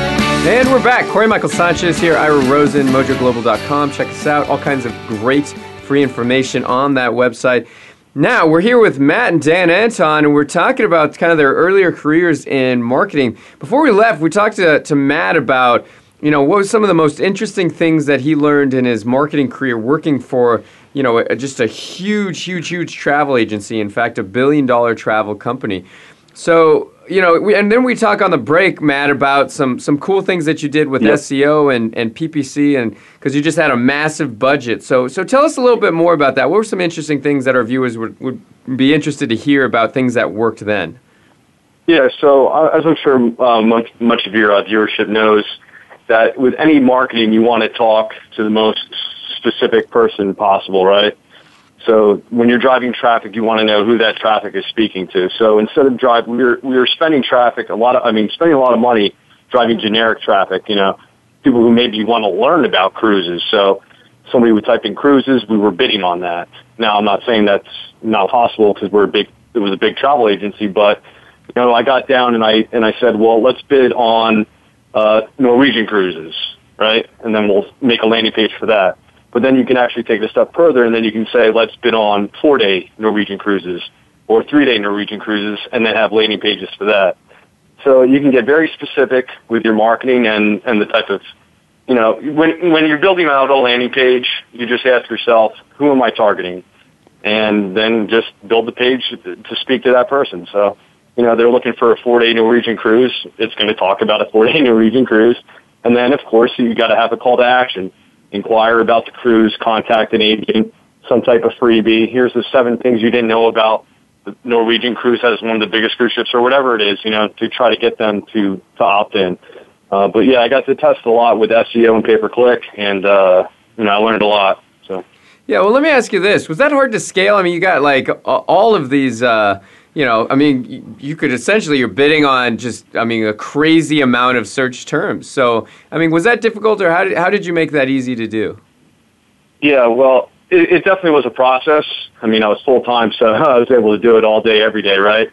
And we're back. Corey Michael Sanchez here, Ira Rosen, mojoglobal.com. Check us out. All kinds of great free information on that website. Now, we're here with Matt and Dan Anton, and we're talking about kind of their earlier careers in marketing. Before we left, we talked to, to Matt about, you know, what was some of the most interesting things that he learned in his marketing career working for, you know, a, just a huge, huge, huge travel agency. In fact, a billion dollar travel company. So, you know, we, and then we talk on the break, Matt, about some some cool things that you did with Yep. SEO and, and PPC, and because you just had a massive budget. So, so tell us a little bit more about that. What were some interesting things that our viewers would, would be interested to hear about things that worked then? Yeah, so uh, as I'm sure uh, much, much of your uh, viewership knows, that with any marketing, you want to talk to the most specific person possible, right? So when you're driving traffic, you want to know who that traffic is speaking to. So instead of drive, we were we were spending traffic a lot of, I mean, spending a lot of money driving generic traffic. You know, people who maybe want to learn about cruises. So somebody would type in cruises, we were bidding on that. Now I'm not saying that's not possible because we're a big, it was a big travel agency, but you know, I got down and I and I said, well, let's bid on uh, Norwegian cruises, right? And then we'll make a landing page for that. But then you can actually take it a step further, and then you can say, let's bid on four-day Norwegian cruises or three-day Norwegian cruises, and then have landing pages for that. So you can get very specific with your marketing and and the type of, you know, when when you're building out a landing page, you just ask yourself, who am I targeting, and then just build the page to speak to that person. So you know, they're looking for a four-day Norwegian cruise. It's going to talk about a four-day Norwegian cruise. And then, of course, you got to have a call to action. Inquire about the cruise, contact an agent, some type of freebie. Here's the seven things you didn't know about the Norwegian cruise has one of the biggest cruise ships or whatever it is, you know, to try to get them to, to opt in. Uh, but yeah, I got to test a lot with SEO and pay-per-click and, uh, you know, I learned a lot. So. Yeah, well, let me ask you this: Was that hard to scale? I mean, you got like all of these. Uh, you know, I mean, you could essentially you're bidding on just, I mean, a crazy amount of search terms. So, I mean, was that difficult, or how did how did you make that easy to do? Yeah, well, it, it definitely was a process. I mean, I was full time, so I was able to do it all day, every day, right?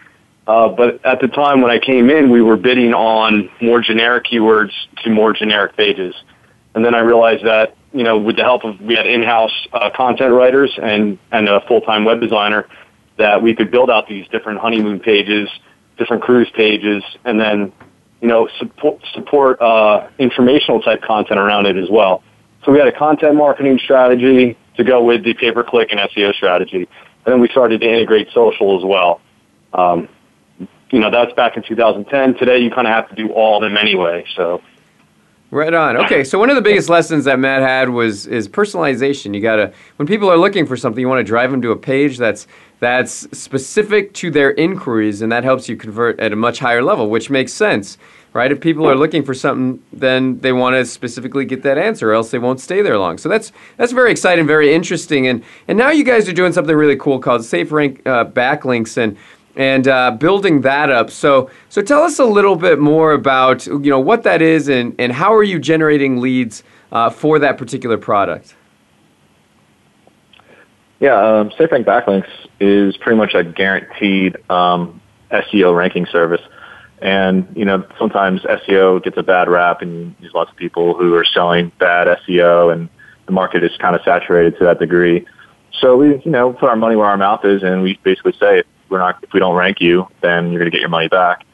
Uh, but at the time when I came in, we were bidding on more generic keywords to more generic pages. And then I realized that, you know, with the help of, we had in-house uh, content writers and, and a full-time web designer, that we could build out these different honeymoon pages, different cruise pages, and then, you know, support, support uh, informational type content around it as well. So we had a content marketing strategy to go with the pay-per-click and SEO strategy. And then we started to integrate social as well. Um, you know, that's back in 2010. Today, you kind of have to do all of them anyway. So, Right on. Okay, so one of the biggest lessons that Matt had was is personalization. You gotta when people are looking for something, you want to drive them to a page that's that's specific to their inquiries, and that helps you convert at a much higher level, which makes sense. right? If people are looking for something, then they want to specifically get that answer, or else they won't stay there long. So that's that's very exciting, very interesting, and and now you guys are doing something really cool called Safe Rank uh, Backlinks, and and uh, building that up. So, so tell us a little bit more about you know what that is and, and how are you generating leads uh, for that particular product. Yeah, um, SafeRank Backlinks is pretty much a guaranteed um, SEO ranking service. And, you know, sometimes SEO gets a bad rap and there's lots of people who are selling bad SEO and the market is kind of saturated to that degree. So we, you know, put our money where our mouth is and we basically say we're not if we don't rank you, then you're going to get your money back.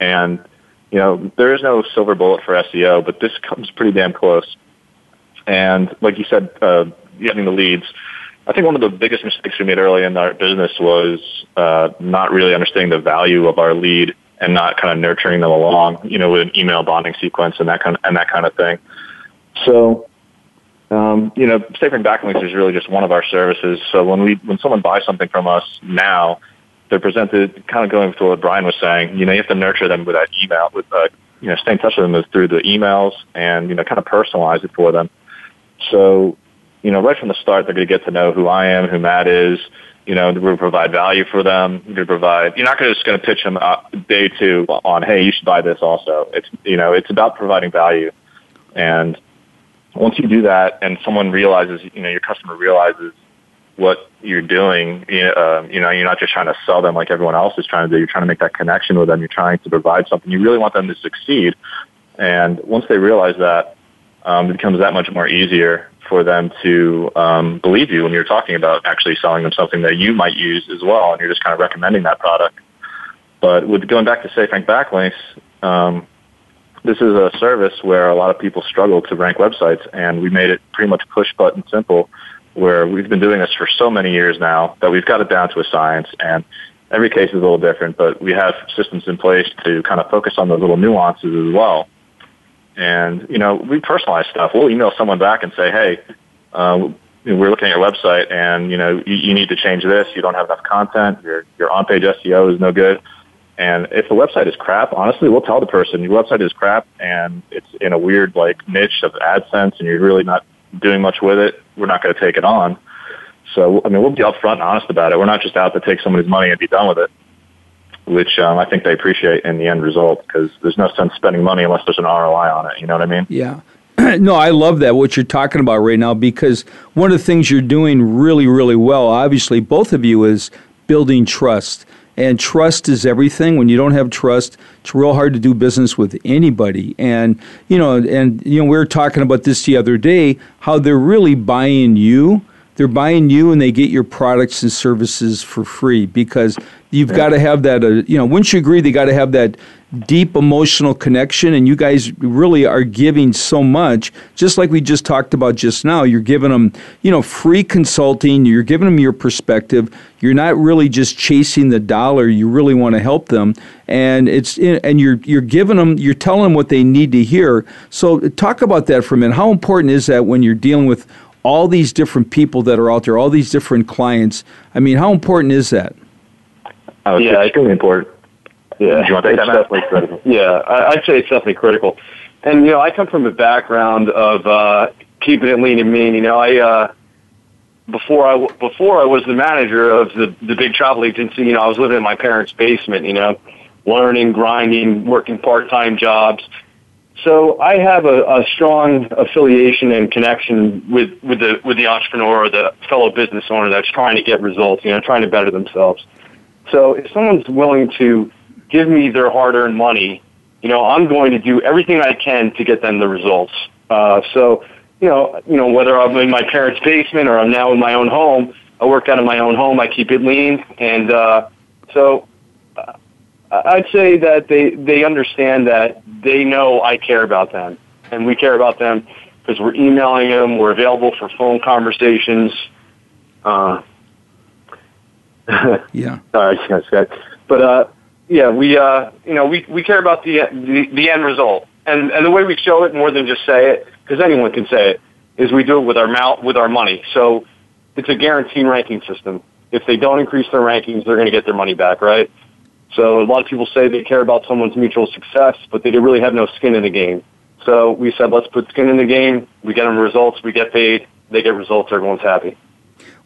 And you know, there is no silver bullet for SEO, but this comes pretty damn close. And like you said, uh, getting the leads. I think one of the biggest mistakes we made early in our business was uh, not really understanding the value of our lead and not kind of nurturing them along, you know, with an email bonding sequence and that kind of, and that kind of thing. So, um, you know, SafeRank Backlinks is really just one of our services. So when we when someone buys something from us now, they're presented kind of going to what Brian was saying. You know, you have to nurture them with that email, with uh, you know, stay in touch with them through the emails and you know, kind of personalize it for them. So, you know, right from the start, they're going to get to know who I am, who Matt is. You know, we're going to provide value for them. To provide. You're not going to just going to pitch them uh, day two on, hey, you should buy this also. It's you know, it's about providing value, and once you do that, and someone realizes, you know, your customer realizes what you're doing, you know, uh, you know, you're not just trying to sell them like everyone else is trying to do. You're trying to make that connection with them. You're trying to provide something. You really want them to succeed. And once they realize that, um, it becomes that much more easier for them to um, believe you when you're talking about actually selling them something that you might use as well, and you're just kind of recommending that product. But with going back to SafeRank Backlinks, um, this is a service where a lot of people struggle to rank websites, and we made it pretty much push button simple where we've been doing this for so many years now that we've got it down to a science and every case is a little different, but we have systems in place to kind of focus on the little nuances as well. And, you know, we personalize stuff. We'll email someone back and say, hey, uh, we're looking at your website and, you know, you, you need to change this. You don't have enough content. Your, your on-page SEO is no good. And if the website is crap, honestly, we'll tell the person your website is crap and it's in a weird like niche of AdSense and you're really not doing much with it, we're not going to take it on. So, I mean, we'll be upfront and honest about it. We're not just out to take somebody's money and be done with it, which um, I think they appreciate in the end result because there's no sense spending money unless there's an ROI on it. You know what I mean? Yeah. no, I love that, what you're talking about right now, because one of the things you're doing really, really well, obviously, both of you, is building trust. And trust is everything. When you don't have trust, it's real hard to do business with anybody. And you know, and you know, we were talking about this the other day, how they're really buying you. They're buying you, and they get your products and services for free because you've got to have that. Uh, you know, wouldn't you agree? They got to have that deep emotional connection and you guys really are giving so much. Just like we just talked about just now you're giving them you know free consulting you're giving them your perspective. You're not really just chasing the dollar you really want to help them. And it's and you're you're giving them you're telling them what they need to hear. So talk about that for a minute. How important is that when you're dealing with all these different people that are out there all these different clients? I mean how important is that? Oh, yeah, it's extremely important yeah, it's definitely critical. Yeah, I'd say it's definitely critical. And you know, I come from a background of uh, keeping it lean and mean. You know, I uh, before I before I was the manager of the the big travel agency. You know, I was living in my parents' basement. You know, learning, grinding, working part time jobs. So I have a, a strong affiliation and connection with, with the with the entrepreneur or the fellow business owner that's trying to get results. You know, trying to better themselves. So if someone's willing to give me their hard-earned money, you know, I'm going to do everything I can to get them the results. Uh, so, you know, you know, whether I'm in my parents' basement or I'm now in my own home, I work out of my own home. I keep it lean, and uh, so uh, I'd say that they they understand that they know I care about them, and we care about them because we're emailing them. We're available for phone conversations. Uh, yeah. Sorry, but uh, yeah, we uh, you know we, we care about the, the the end result, and and the way we show it more than just say it, because anyone can say it, is we do it with our mouth with our money. So it's a guaranteed ranking system. If they don't increase their rankings, they're going to get their money back, right? So a lot of people say they care about someone's mutual success, but they really have no skin in the game. So we said, let's put skin in the game. We get them results. We get paid. They get results. Everyone's happy.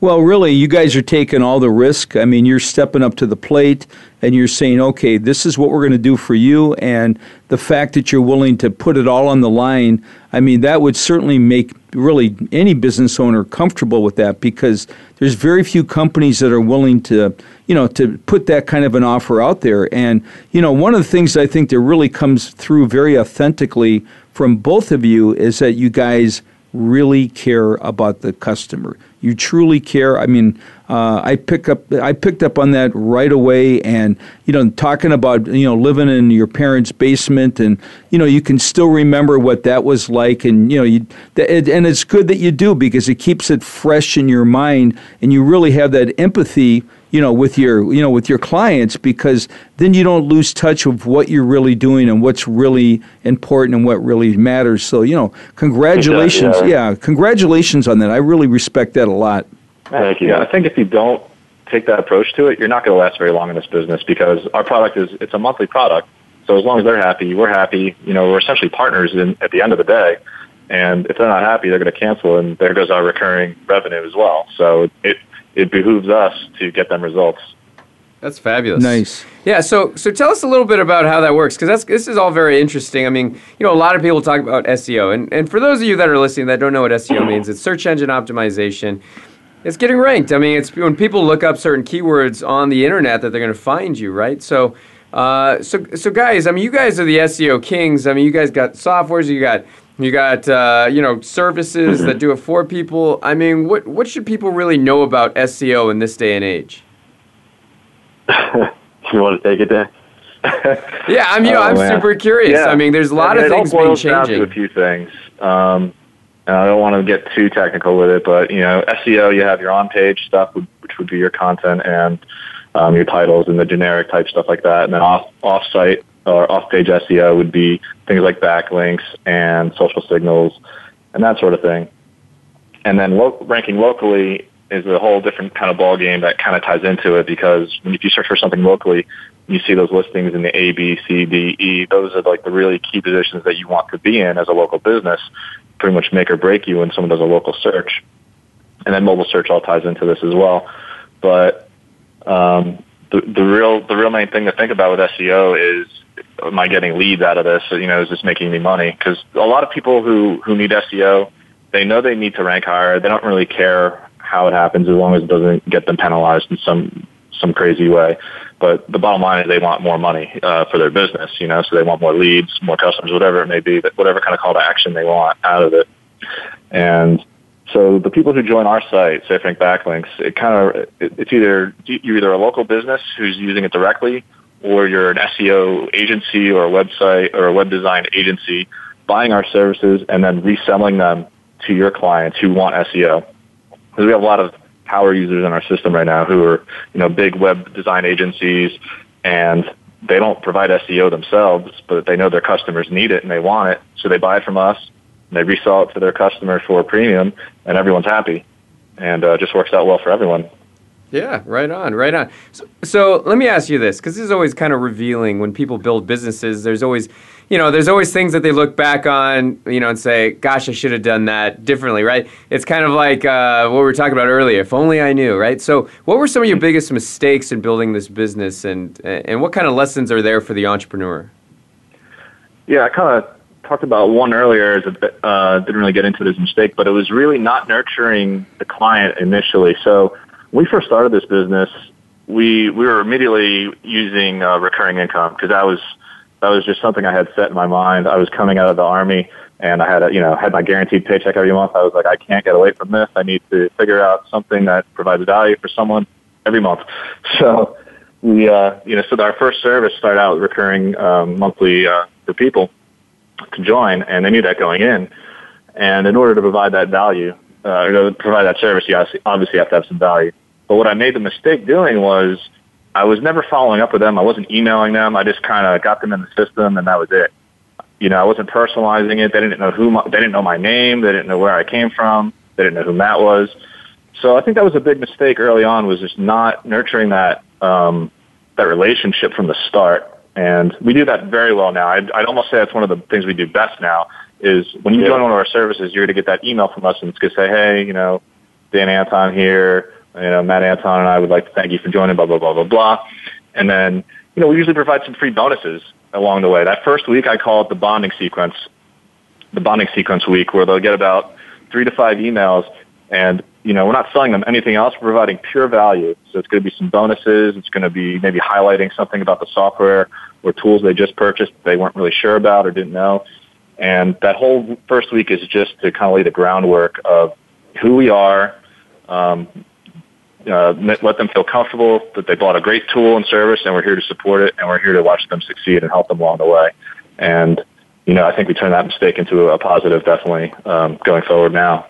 Well, really, you guys are taking all the risk. I mean, you're stepping up to the plate and you're saying, okay, this is what we're going to do for you. And the fact that you're willing to put it all on the line, I mean, that would certainly make really any business owner comfortable with that because there's very few companies that are willing to, you know, to put that kind of an offer out there. And, you know, one of the things I think that really comes through very authentically from both of you is that you guys really care about the customer. You truly care. I mean, uh, I pick up I picked up on that right away, and you know, talking about you know living in your parents' basement, and you know, you can still remember what that was like, and you know, you and it's good that you do because it keeps it fresh in your mind, and you really have that empathy you know with your you know with your clients because then you don't lose touch of what you're really doing and what's really important and what really matters. So you know congratulations. yeah, yeah congratulations on that. I really respect that a lot thank you yeah, i think if you don't take that approach to it you're not going to last very long in this business because our product is it's a monthly product so as long as they're happy we're happy you know we're essentially partners in, at the end of the day and if they're not happy they're going to cancel and there goes our recurring revenue as well so it it behooves us to get them results. That's fabulous. Nice. Yeah. So, so tell us a little bit about how that works, because that's this is all very interesting. I mean, you know, a lot of people talk about SEO, and and for those of you that are listening that don't know what SEO means, it's search engine optimization. It's getting ranked. I mean, it's when people look up certain keywords on the internet that they're going to find you, right? So, uh, so, so guys, I mean, you guys are the SEO kings. I mean, you guys got softwares, you got you got uh, you know services that do it for people. I mean, what what should people really know about SEO in this day and age? you want to take it there? yeah, I'm you know, oh, I'm man. super curious. Yeah. I mean, there's a lot of things being changing. Down to a few things. Um, I don't want to get too technical with it, but you know, SEO, you have your on-page stuff, which would be your content and um, your titles and the generic type stuff like that, and then off off-site or off-page SEO would be things like backlinks and social signals and that sort of thing. And then lo- ranking locally is a whole different kind of ball game that kind of ties into it because if you search for something locally, you see those listings in the A, B, C, D, E. Those are like the really key positions that you want to be in as a local business, pretty much make or break you when someone does a local search. And then mobile search all ties into this as well. But um, the, the real the real main thing to think about with SEO is am I getting leads out of this? You know, is this making me money? Because a lot of people who who need SEO, they know they need to rank higher. They don't really care how it happens as long as it doesn't get them penalized in some some crazy way. But the bottom line is they want more money uh, for their business. You know, so they want more leads, more customers, whatever it may be, but whatever kind of call to action they want out of it. And so the people who join our site, SafeRank Backlinks, it kind of it's either you're either a local business who's using it directly or you're an SEO agency or a website or a web design agency buying our services and then reselling them to your clients who want SEO. Because we have a lot of power users in our system right now who are, you know, big web design agencies and they don't provide SEO themselves, but they know their customers need it and they want it. So they buy it from us and they resell it to their customers for a premium and everyone's happy. And uh, just works out well for everyone. Yeah, right on, right on. So, so let me ask you this, because this is always kind of revealing when people build businesses. There's always, you know, there's always things that they look back on, you know, and say, "Gosh, I should have done that differently." Right? It's kind of like uh, what we were talking about earlier. If only I knew. Right? So, what were some of your biggest mistakes in building this business, and and what kind of lessons are there for the entrepreneur? Yeah, I kind of talked about one earlier. A, uh, didn't really get into this mistake, but it was really not nurturing the client initially. So when we first started this business, we we were immediately using uh, recurring income because that was that was just something I had set in my mind. I was coming out of the army and I had a, you know had my guaranteed paycheck every month. I was like, I can't get away from this. I need to figure out something that provides value for someone every month. So we uh, you know so our first service started out recurring um, monthly uh, for people to join, and they knew that going in. And in order to provide that value, uh, to provide that service, you obviously have to have some value. But what I made the mistake doing was I was never following up with them. I wasn't emailing them. I just kind of got them in the system, and that was it. You know, I wasn't personalizing it. They didn't know who. My, they didn't know my name. They didn't know where I came from. They didn't know who Matt was. So I think that was a big mistake early on. Was just not nurturing that um, that relationship from the start. And we do that very well now. I'd, I'd almost say that's one of the things we do best now is when you yeah. join one of our services, you're going to get that email from us and it's going to say, hey, you know, Dan Anton here, you know, Matt Anton and I would like to thank you for joining, blah, blah, blah, blah, blah. And then, you know, we usually provide some free bonuses along the way. That first week, I call it the bonding sequence, the bonding sequence week, where they'll get about three to five emails and you know, we're not selling them anything else. We're providing pure value. So it's going to be some bonuses. It's going to be maybe highlighting something about the software or tools they just purchased they weren't really sure about or didn't know. And that whole first week is just to kind of lay the groundwork of who we are, um, uh, let them feel comfortable that they bought a great tool and service and we're here to support it and we're here to watch them succeed and help them along the way. And, you know, I think we turned that mistake into a positive definitely um, going forward now.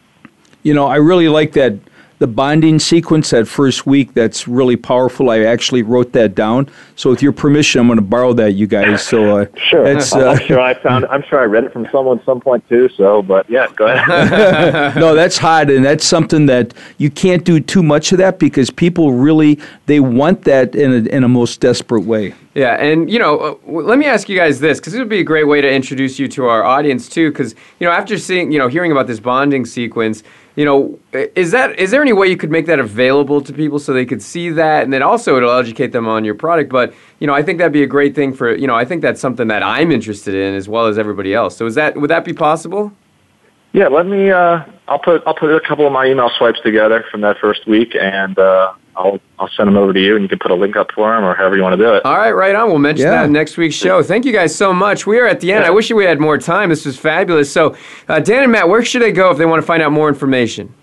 You know, I really like that the bonding sequence that first week. That's really powerful. I actually wrote that down. So, with your permission, I'm going to borrow that, you guys. So, uh, sure. Uh, I'm sure I found. I'm sure I read it from someone at some point too. So, but yeah, go ahead. no, that's hot, and that's something that you can't do too much of that because people really they want that in a, in a most desperate way. Yeah, and you know, uh, let me ask you guys this because it would be a great way to introduce you to our audience too. Because you know, after seeing, you know, hearing about this bonding sequence, you know, is that is there any way you could make that available to people so they could see that, and then also it'll educate them on your product? But you know, I think that'd be a great thing for you know, I think that's something that I'm interested in as well as everybody else. So is that would that be possible? Yeah, let me. Uh, I'll put I'll put a couple of my email swipes together from that first week, and uh, I'll I'll send them over to you, and you can put a link up for them, or however you want to do it. All right, right on. We'll mention yeah. that next week's show. Thank you guys so much. We are at the end. Yeah. I wish we had more time. This was fabulous. So, uh, Dan and Matt, where should they go if they want to find out more information?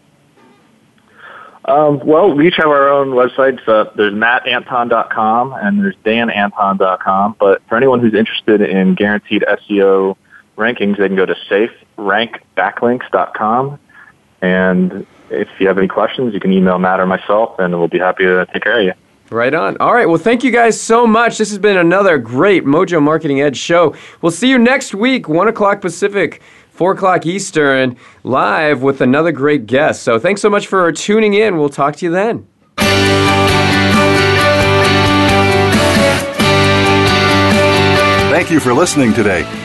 Um, well, we each have our own websites. Uh, there's mattanton.com and there's dananton.com. But for anyone who's interested in guaranteed SEO rankings, they can go to saferankbacklinks.com. And if you have any questions, you can email Matt or myself, and we'll be happy to take care of you. Right on. All right. Well, thank you guys so much. This has been another great Mojo Marketing Edge show. We'll see you next week, 1 o'clock Pacific, 4 o'clock Eastern, live with another great guest. So thanks so much for tuning in. We'll talk to you then. Thank you for listening today.